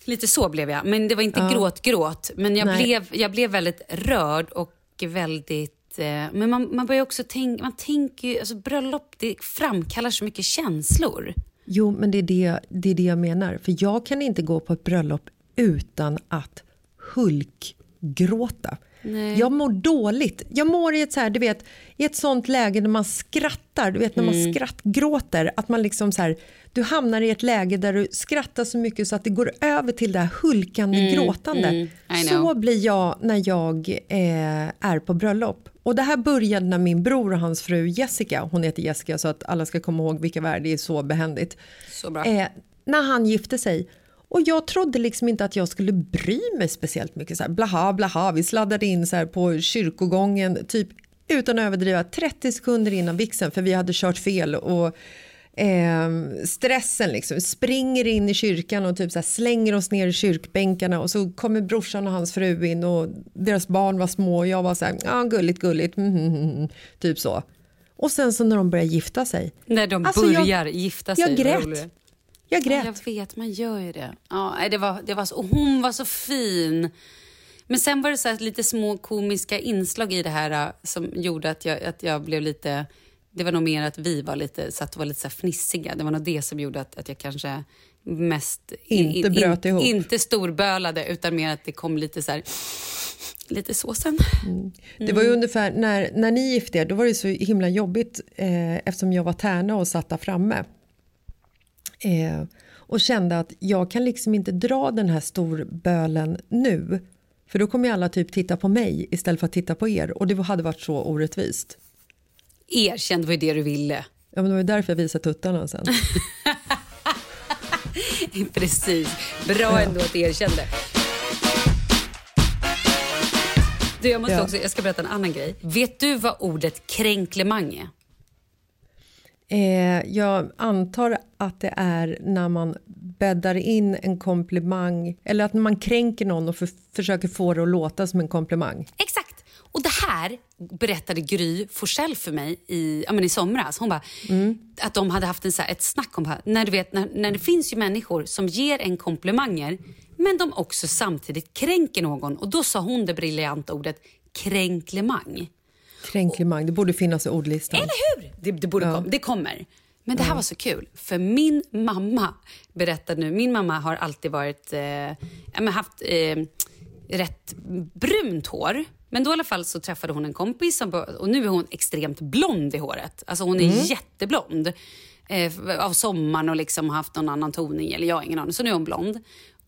lite så blev jag. Men det var inte gråt, gråt. Men jag Nej. blev, jag blev väldigt rörd och väldigt, eh, men man, man börjar också tänka, man tänker ju, alltså bröllop det framkallar så mycket känslor. Jo, men det är det, det är det jag menar. För jag kan inte gå på ett bröllop utan att Hulk gråta. Jag mår dåligt. Jag mår i ett, så här, du vet, i ett sånt läge när man skrattar, du vet när man Mm. skrattgråter, att man liksom så här, du hamnar i ett läge där du skrattar så mycket så att det går över till det här hulkande gråtande. mm, så blir jag när jag eh, är på bröllop. Och det här började när min bror och hans fru Jessica, hon heter Jessica så att alla ska komma ihåg vilka värld, det är så behändigt. Så bra. Eh, när han gifte sig. Och jag trodde liksom inte att jag skulle bry mig speciellt mycket. Så här, blaha, blaha. Vi sladdade in så här på kyrkogången, typ utan att överdriva 30 sekunder innan vixen för vi hade kört fel. Och eh, stressen liksom, springer in i kyrkan och typ så slänger oss ner i kyrkbänkarna och så kommer brorsan och hans fru in och deras barn var små och jag var så här, ja gulligt gulligt, mm, mm, mm, mm, typ så. Och sen så när de börjar gifta sig, När de Alltså, jag- börjar gifta sig. jag grät. Jag Ja, grät. jag vet, man gör ju det. Ja, det, var, det var så, och hon var så fin. Men sen var det så här lite små komiska inslag i det här äh, som gjorde att jag, att jag blev lite... Det var nog mer att vi var lite, så att var lite så fnissiga. Det var nog det som gjorde att, att jag kanske mest... Inte bröt ihop. Inte storbölade, utan mer att det kom lite så här... Lite så sen. Det var ju ungefär när, när ni gifte er, då var det så himla jobbigt eh, eftersom jag var tärna och satt där framme. Eh, och kände att jag kan liksom inte dra den här storbölen nu. För då kommer ju alla typ titta på mig istället för att titta på er och det hade varit så orättvist. Erkänn, det var ju det du ville. Ja, men det var ju därför jag visade tuttarna sen. Precis. Bra ändå att du erkände. Du, jag, måste Ja. också, jag ska berätta en annan grej. Vet du vad ordet kränklemang är? Eh, jag antar att det är när man bäddar in en komplimang eller att man kränker någon och för, försöker få det att låta som en komplimang. Exakt. Och det här berättade Gry Forssell för mig i, ja, men i somras. Hon bara, att de hade haft en, så här, ett snack om när, du vet, när, när det finns ju människor som ger en komplimanger men de också samtidigt kränker någon. Och då sa hon det briljanta ordet kränklemang. Kränklimang, det borde finnas i ordlistan. Eller hur? Det, det, borde kom, det kommer. Men det här var så kul, för min mamma berättade nu... Min mamma har alltid varit, eh, ja, haft eh, rätt brunt hår. Men då i alla fall så träffade hon en kompis som, och nu är hon extremt blond i håret. Alltså hon är jätteblond. Eh, av sommaren och liksom haft någon annan toning, eller jag har ingen aning. Så nu är hon blond.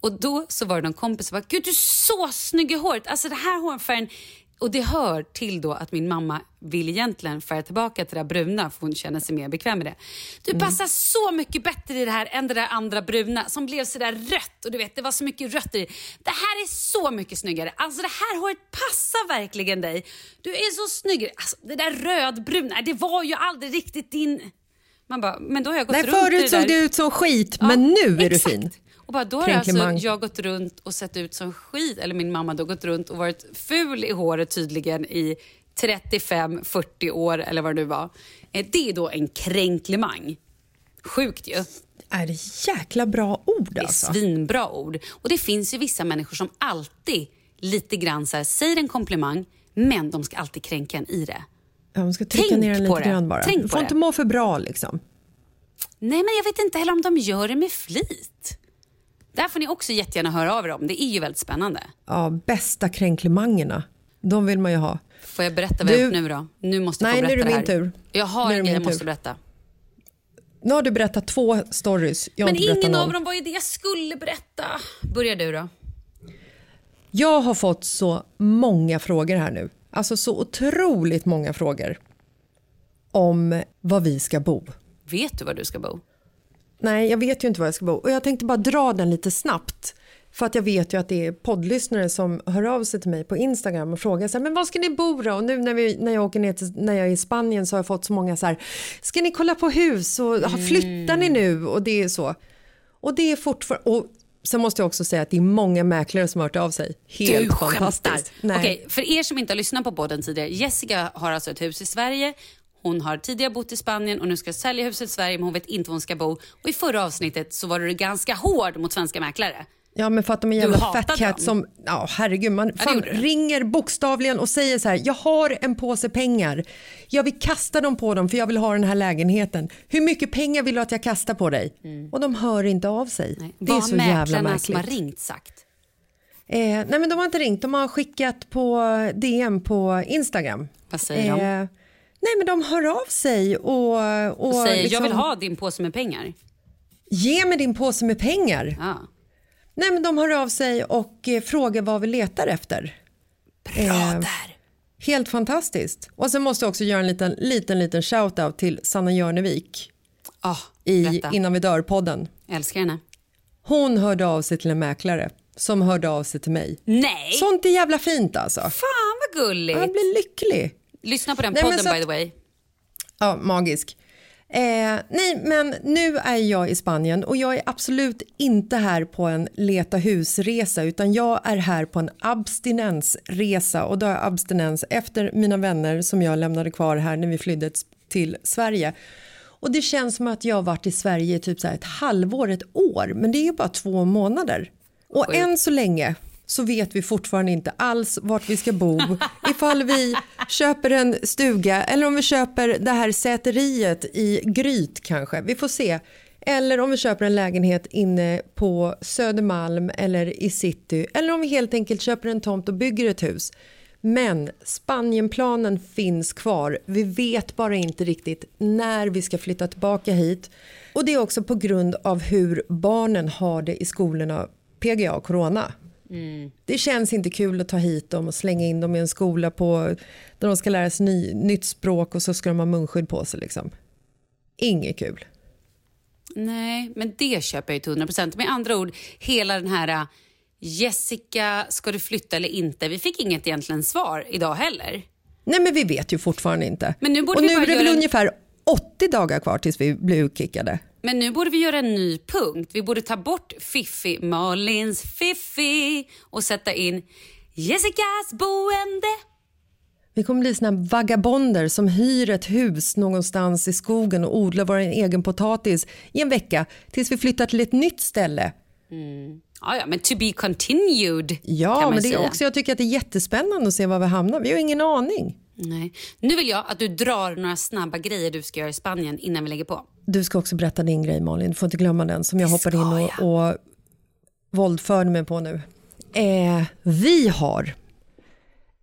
Och då så var det någon kompis som bara, gud du är så snygg i håret. Alltså det här hårfärgen. Och det hör till då att min mamma vill egentligen färga tillbaka till det där bruna för hon känner sig mer bekväm med det. Du passar så mycket bättre i det här än det där andra bruna som blev så där rött och du vet det var så mycket rött i det. Här är så mycket snyggare. Alltså det här håret passar verkligen dig. Du är så snygg. Alltså, det där rödbruna, det var ju aldrig riktigt din... Man bara, men då har jag gått Nej, runt förut såg det ut som skit, Ja, men nu är du exakt. fin. Och bara, då har alltså jag gått runt och sett ut som skit, eller min mamma då gått runt och varit ful i håret tydligen i 35-40 år eller vad det nu var. Eh, Det är då en kränklemang. Sjukt ju. Är det jäkla bra ord Det är alltså? svinbra ord. Och det finns ju vissa människor som alltid lite grann så här, säger en komplimang, men de ska alltid kränka en i det. Ja, man ska trycka Tänk ner den på lite det. grann bara. Tänk du får inte må för bra liksom. Nej, men jag vet inte heller om de gör det med flit. Där får ni också jättegärna höra av er om. Det är ju väldigt spännande. Ja, bästa kränklimangerna. De vill man ju ha. Får jag berätta vad jag Du- har gjort nu då? Nu måste jag Nej, få nu är det min tur. Jag har en grej jag måste tur. berätta. Nu har du berättat två stories. Jag Men ingen av dem var ju det jag skulle berätta. Börja du då. Jag har fått så många frågor här nu. Alltså så otroligt många frågor. Om var vi ska bo. Vet du var du ska bo? Nej, jag vet ju inte var jag ska bo. Och jag tänkte bara dra den lite snabbt. För att jag vet ju att det är poddlyssnare som hör av sig till mig på Instagram och frågar så här, men var ska ni bo då? Och nu när, vi, när jag åker ner till, när jag är i Spanien så har jag fått så många så här, ska ni kolla på hus och mm. flyttar ni nu? Och det är så. Och det är fortfarande, och sen måste jag också säga att det är många mäklare som har hört av sig. Helt du fantastiskt. Okej, för er som inte har lyssnat på podden tidigare. Jessica har alltså ett hus i Sverige. Hon har tidigare bott i Spanien och nu ska sälja huset i Sverige men hon vet inte var hon ska bo. Och i förra avsnittet så var du ganska hård mot svenska mäklare. Ja men för att de är jävla hatade fat cats dem. som, ja herregud man fan, ringer bokstavligen och säger så här, jag har en påse pengar, jag vill kasta dem på dem för jag vill ha den här lägenheten. Hur mycket pengar vill du att jag kastar på dig? Och de hör inte av sig. Det är Mm. vad så har jävla mäklarna som har märkligt. ringt sagt? Eh, nej men de har inte ringt, de har skickat på DM på Instagram. Vad säger de? Nej men de hör av sig och... och, Och säger, liksom, jag vill ha din påse med pengar. Ge mig din påse med pengar. Ja. Nej men de hör av sig och eh, frågar vad vi letar efter. Bra Eh, där. Helt fantastiskt. Och sen måste jag också göra en liten, liten, liten shout-out till Sanna Jörnevik Ah, i. Innan vi dör-podden. Älskar henne. Hon hörde av sig till en mäklare som hörde av sig till mig. Nej! Sånt är jävla fint alltså. Fan vad gulligt. Jag blir lycklig. Lyssna på den Nej, podden så by the way. Ja, magisk. Eh, nej, men nu är jag i Spanien och jag är absolut inte här på en leta husresa utan jag är här på en abstinensresa och då jag abstinens efter mina vänner som jag lämnade kvar här när vi flydde till Sverige. Och det känns som att jag har varit i Sverige typ så här ett halvår, ett år, men det är ju bara två månader. Och Sjukt. än så länge så vet vi fortfarande inte alls vart vi ska bo, ifall vi köper en stuga eller om vi köper det här säteriet i Gryt kanske. Vi får se. Eller om vi köper en lägenhet inne på Södermalm eller i city. Eller om vi helt enkelt köper en tomt och bygger ett hus. Men Spanienplanen finns kvar. Vi vet bara inte riktigt när vi ska flytta tillbaka hit. Och det är också på grund av hur barnen har det i skolorna PGA corona. Det känns inte kul att ta hit dem och slänga in dem i en skola på, där de ska lära sig ny, nytt språk och så ska de ha munskydd på sig. Liksom. Inget kul. Nej, men det köper jag ju till 100 procent. Med andra ord, hela den här äh, Jessica, ska du flytta eller inte? Vi fick inget egentligen svar idag heller. Nej men vi vet ju fortfarande inte. Men nu borde och nu är det väl en- ungefär 80 dagar kvar tills vi blir utkickade. Men nu borde vi göra en ny punkt. Vi borde ta bort Fiffi, Malins Fiffi och sätta in Jessicas boende. Vi kommer bli såna vagabonder som hyr ett hus någonstans i skogen och odlar vår egen potatis i en vecka tills vi flyttar till ett nytt ställe. Ja, ja, men to be continued Ja, men det är säga. också, jag tycker att det är jättespännande att se var vi hamnar. Vi har ingen aning. Nej. Nu vill jag att du drar några snabba grejer du ska göra i Spanien innan vi lägger på. Du ska också berätta din grej Malin, du får inte glömma den som jag hoppade in och, och våldförde mig på nu. Eh, vi har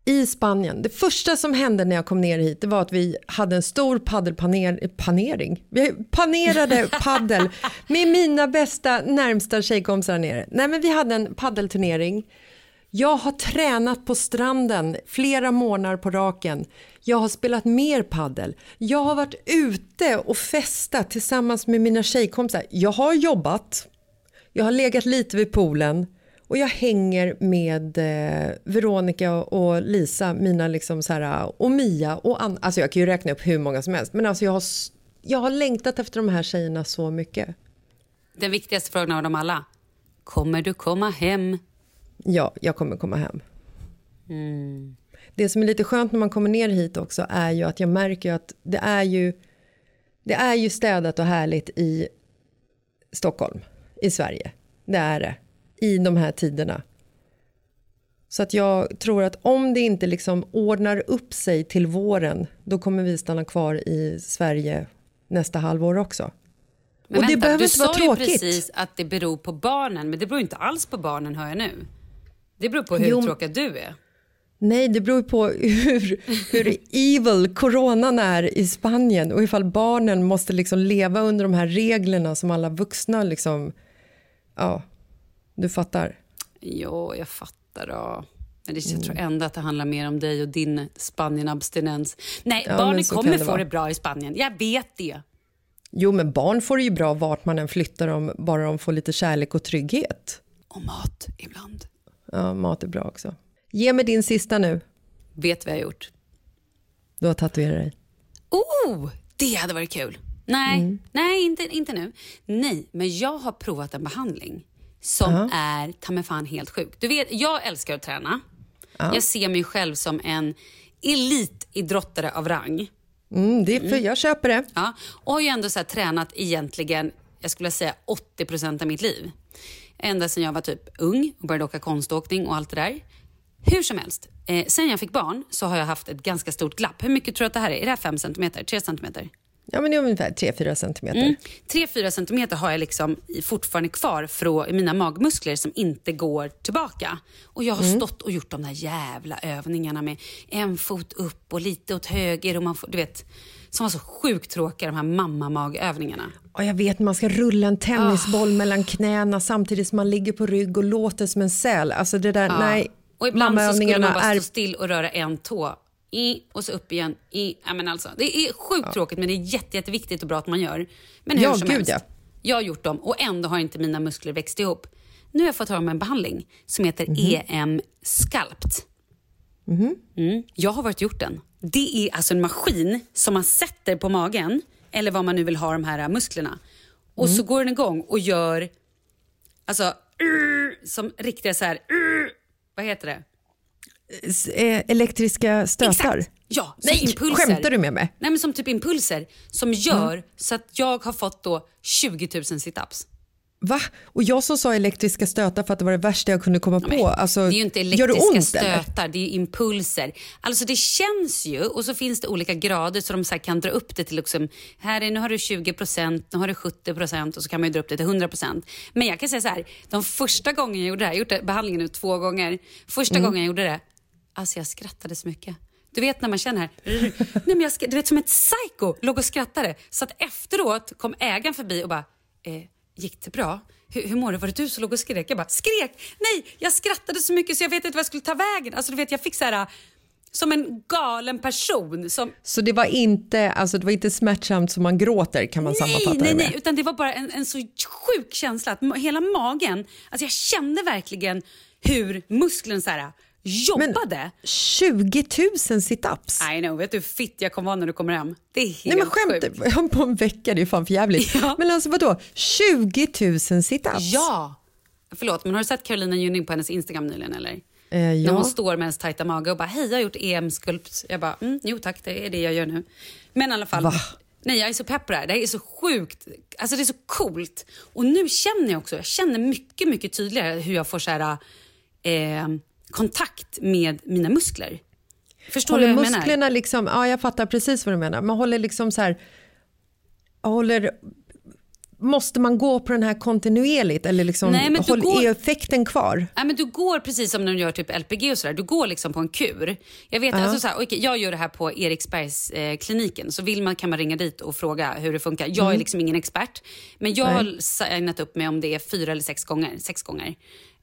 i Spanien, det första som hände när jag kom ner hit det var att vi hade en stor paddelpanering. Vi panerade paddel med mina bästa närmsta tjejkompisar här nere. Nej men vi hade en paddelturnering. Jag har tränat på stranden flera månader på raken. Jag har spelat mer paddel. Jag har varit ute och festat tillsammans med mina tjejkompisar. Jag har jobbat. Jag har legat lite vid poolen och jag hänger med eh, Veronica och Lisa, mina liksom så här, och Mia och Anna. Alltså jag kan ju räkna upp hur många som helst. Men alltså jag har, jag har längtat efter de här tjejerna så mycket. Den viktigaste frågan av dem alla. Kommer du komma hem? Ja, jag kommer komma hem. Det som är lite skönt när man kommer ner hit också är ju att jag märker att det är ju, det är ju städat och härligt i Stockholm, i Sverige. Det är det, i de här tiderna. Så att jag tror att om det inte liksom ordnar upp sig till våren, då kommer vi stanna kvar i Sverige nästa halvår också. Men och det vänta, behöver du inte vara sa ju tråkigt. precis att det beror på barnen, men det beror inte alls på barnen hör jag nu. Det beror på hur Jo. tråkig du är. Nej, det beror på hur, hur evil coronan är i Spanien och ifall barnen måste liksom leva under de här reglerna som alla vuxna liksom... Ja, du fattar. Jo, jag fattar då. Men det, jag Mm. tror ändå att det handlar mer om dig och din Spanien-abstinens. Nej, Ja, barnen kommer det få det bra i Spanien. Jag vet det. Jo, men barn får det ju bra vart man än flyttar dem, bara de får lite kärlek och trygghet. Och mat ibland. Ja, mat är bra också. Ge mig din sista nu. Vet vad jag har gjort? Du har tatuerat dig. Oh, det hade varit kul. Nej, Mm. nej inte, inte nu. Nej, men jag har provat en behandling som Ja. är ta mig fan helt sjuk. Du vet, jag älskar att träna. Jag ser mig själv som en elitidrottare av rang. Mm, det är för, Jag köper det. Ja, och har ju ändå så här tränat egentligen, jag skulle säga 80 procent av mitt liv. Ända sedan jag var typ ung och började åka konståkning och allt det där. Hur som helst, eh, sen jag fick barn så har jag haft ett ganska stort glapp. Hur mycket tror du att det här är? Är det här 5 centimeter? 3 centimeter? Ja, men det är ungefär 3-4 centimeter. Mm. 3-4 centimeter har jag liksom fortfarande kvar från mina magmuskler som inte går tillbaka. Och Jag har Mm. stått och gjort de där jävla övningarna med en fot upp och lite åt höger. Och man får, du vet, som var så sjukt tråkiga, de här mammamagövningarna. Och jag vet, man ska rulla en tennisboll Ah. mellan knäna samtidigt som man ligger på rygg och låter som en säl. Alltså det där, nej. Och ibland så skulle man bara är... stå still och röra en tå. I, och så upp igen. I, ja, men alltså, det är sjukt tråkigt men det är jätte, jätteviktigt och bra att man gör. Men hur Ja, som gud, helst. ja. Jag har gjort dem och ändå har inte mina muskler växt ihop. Nu har jag fått höra om en behandling som heter Mhm. EM Sculpt. Mm. Jag har varit gjort den. Det är alltså en maskin som man sätter på magen, eller vad man nu vill ha de här musklerna. Och Mm. så går den igång och gör, alltså, som riktiga så här, vad heter det? Eh, elektriska stötar. Exakt. Ja, som Nej, impulser. skämtar du med mig? Nej, men som typ impulser som gör så att jag har fått då 20 000 situps. Va? Och jag som sa elektriska stötar för att det var det värsta jag kunde komma på. Alltså, det är ju inte elektriska ont, eller? stötar, det är impulser. Alltså det känns ju och så finns det olika grader så de så kan dra upp det till liksom, här är, nu har du 20% nu har du 70% och så kan man dra upp det till 100% Men jag kan säga så här, de första gången jag gjorde det här, jag har gjort det- behandlingen nu två gånger. Första Mm. gången jag gjorde det, alltså jag skrattade så mycket. Du vet när man känner här, nej men jag, du vet som ett psycho, låg och skrattade. Så att efteråt kom ägaren förbi och bara, eh, gick det bra? Hur, hur mår du? Var det du som låg och skrek? Jag bara, skrek? Nej, jag skrattade så mycket så jag vet inte vad jag skulle ta vägen. Alltså du vet, jag fick så här, som en galen person som Så det var, inte, alltså, det var inte smärtsamt som man gråter kan man sammanfatta nej, det nej, med? utan det var bara en, en så sjuk känsla. Att hela magen, alltså jag kände verkligen hur musklerna så här, jobbade. 20 000 situps? I know, vet du hur fitt jag kommer vara när du kommer hem? Det är helt Nej men skämt, sjukt. på en vecka, det är fan för jävligt. Ja. Men alltså vadå, 20 000 situps? Ja! Förlåt, men har du sett Carolina Gynning på hennes Instagram nyligen eller? Eh, När ja. hon står med hennes tajta mage och bara hej jag har gjort EM-skulpt. Jag bara mm, jo tack det är det jag gör nu. Men i alla fall. Va? Nej jag är så pepp på det här. Det här är så sjukt. Alltså det är så coolt. Och nu känner jag också, jag känner mycket mycket tydligare hur jag får så här, eh, kontakt med mina muskler. Förstår håller du vad jag menar? musklerna liksom, ja jag fattar precis vad du menar, man håller liksom så här, håller, måste man gå på den här kontinuerligt eller liksom, Nej, men håll, går- är effekten kvar? Nej, men du går precis som när du gör typ LPG och sådär. Du går liksom på en kur. Jag vet, alltså så här, okej, jag gör det här på Eriksbergs eh, kliniken. Så vill man kan man ringa dit och fråga hur det funkar. Jag Mm. är liksom ingen expert. Men jag har signat upp mig om det är fyra eller sex gånger. Sex gånger.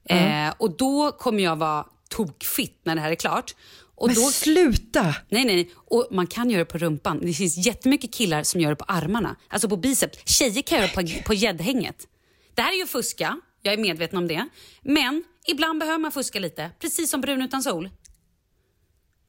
Eh, och då kommer jag vara tokfitt när det här är klart. Och Men då, sluta! nej, nej. Och man kan göra det på rumpan. Det finns jättemycket killar som gör det på armarna. Alltså på biceps. Tjejer kan göra det på, på gäddhänget. Det här är ju fuska. Jag är medveten om det. Men ibland behöver man fuska lite. Precis som brun utan sol.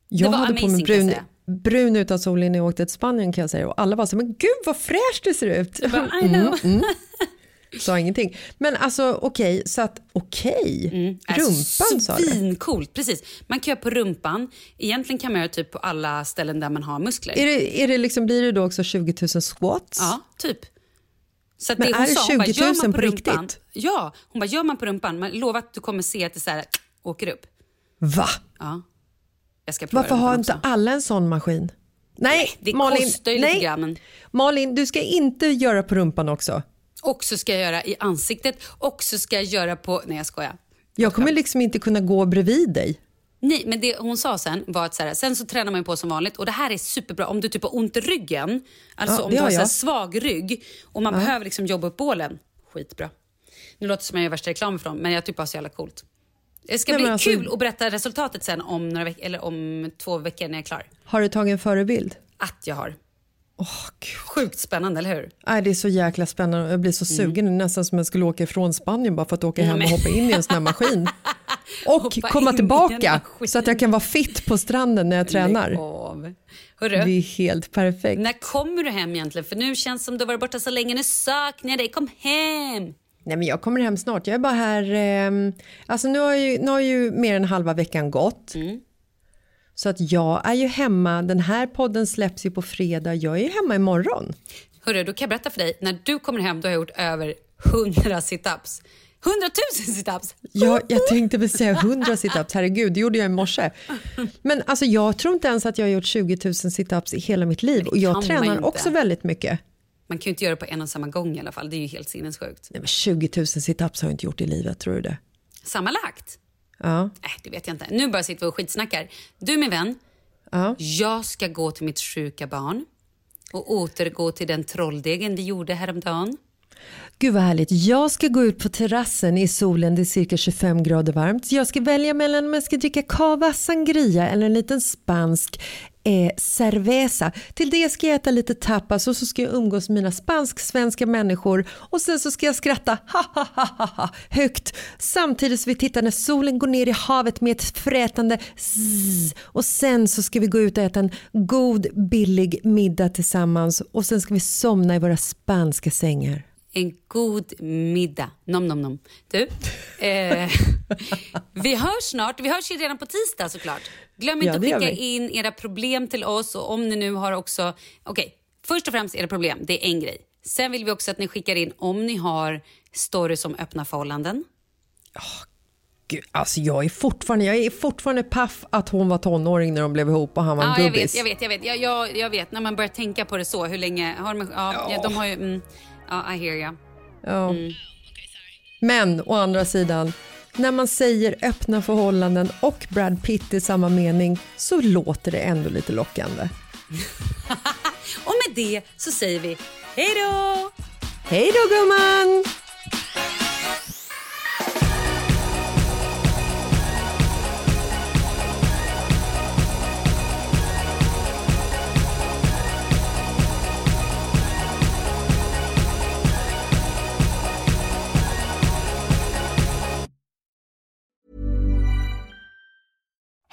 Jag hade på mig amazing, kan jag brun, brun utan sol innan jag åkte till Spanien kan jag säga och alla var så men gud vad fräscht det ser ut. Bara, I know. Mm, Sa ingenting. Men alltså okej, så att okej, rumpan Alltså, sa du? Svincoolt, precis. Man kan göra på rumpan. Egentligen kan man göra typ på alla ställen där man har muskler. Är det, är det liksom, blir det då också 20 000 squats? Ja, typ. Så Men hon är det sa, hon bara, 20 000 gör man på rumpan, riktigt? Ja, hon bara, gör man på rumpan, men lova att du kommer se att det så här, åker upp. Va? Ja. Jag ska Varför rumpan har också. inte alla en sån maskin? Nej, Det Malin, kostar ju nej. lite grann. Men... Malin, du ska inte göra på rumpan också. Och så ska jag göra i ansiktet och så ska jag göra på... Nej, jag skojar. Jag kommer liksom inte kunna gå bredvid dig. Nej, men det hon sa sen var att så här, sen så tränar man på som vanligt och det här är superbra om du typ har ont i ryggen, alltså Ja, om du har så här svag rygg och man behöver liksom jobba upp bålen. Skitbra. Nu låter det som jag gör värsta reklam för dem, men jag tycker bara så jävla coolt. Det ska Nej, bli alltså- kul att berätta resultatet sen om, några veck- eller om två veckor när jag är klar. Har du tagit en förebild? Att jag har. Gud. Sjukt spännande, eller hur? Nej, det är så jäkla spännande. Jag blir så sugen. Det är nästan som jag skulle åka ifrån Spanien bara för att åka hem och hoppa in i en sån här maskin. Och Hoppa komma tillbaka så att jag kan vara fit på stranden när jag tränar. Hörru, Det är helt perfekt. när kommer du hem egentligen? För nu känns det som du har varit borta så länge. Nu saknar jag dig. Kom hem! Nej, men jag kommer hem snart. Jag är bara här... Eh, alltså nu har, ju, nu har ju mer än halva veckan gått. Mm. Så att jag är ju hemma. Den här podden släpps ju på fredag. Jag är ju hemma imorgon. Hörru, då kan jag berätta för dig. När du kommer hem då har jag gjort över 100 situps. hundratusen situps. Ja, jag tänkte väl säga 100 situps, herregud, det gjorde jag i morse. Men alltså, jag tror inte ens att jag har gjort 20 000 situps i hela mitt liv och jag tränar också väldigt mycket. Man kan ju inte göra det på en och samma gång i alla fall. Det är ju helt sinnessjukt. Nej, men 20 000 situps har jag inte gjort i livet, tror du det? Sammanlagt? Ja. Nej, det vet jag inte. Nu bara sitter vi och skitsnackar. Du min vän, ja. jag ska gå till mitt sjuka barn och återgå till den trolldegen vi gjorde häromdagen. Gud vad härligt. Jag ska gå ut på terrassen i solen, det är cirka 25 grader varmt. Jag ska välja mellan om jag ska dricka cava sangria eller en liten spansk eh, cerveza. Till det ska jag äta lite tapas och så ska jag umgås med mina spansk-svenska människor och sen så ska jag skratta ha ha ha ha högt samtidigt som vi tittar när solen går ner i havet med ett frätande zzz. och sen så ska vi gå ut och äta en god billig middag tillsammans och sen ska vi somna i våra spanska sängar. En god middag. Nom, nom, nom. Du, eh, vi hörs snart. Vi hörs ju redan på tisdag såklart. Glöm Ja, inte det att skicka in era problem till oss och om ni nu har också... Okej, först och främst era problem. Det är en grej. Sen vill vi också att ni skickar in om ni har stories om öppna förhållanden. Gud, alltså jag är fortfarande, jag är fortfarande paff att hon var tonåring när de blev ihop och han var en Ja, jag gubbis. vet, jag vet, jag vet. Jag, jag, jag vet. När man börjar tänka på det så, hur länge har de... Ja, ja. de har ju... Mm, ja, I hear ya. Ja. Mm. Men å andra sidan, när man säger öppna förhållanden och Brad Pitt i samma mening så låter det ändå lite lockande. Och med det så säger vi hej då! Hej då gumman!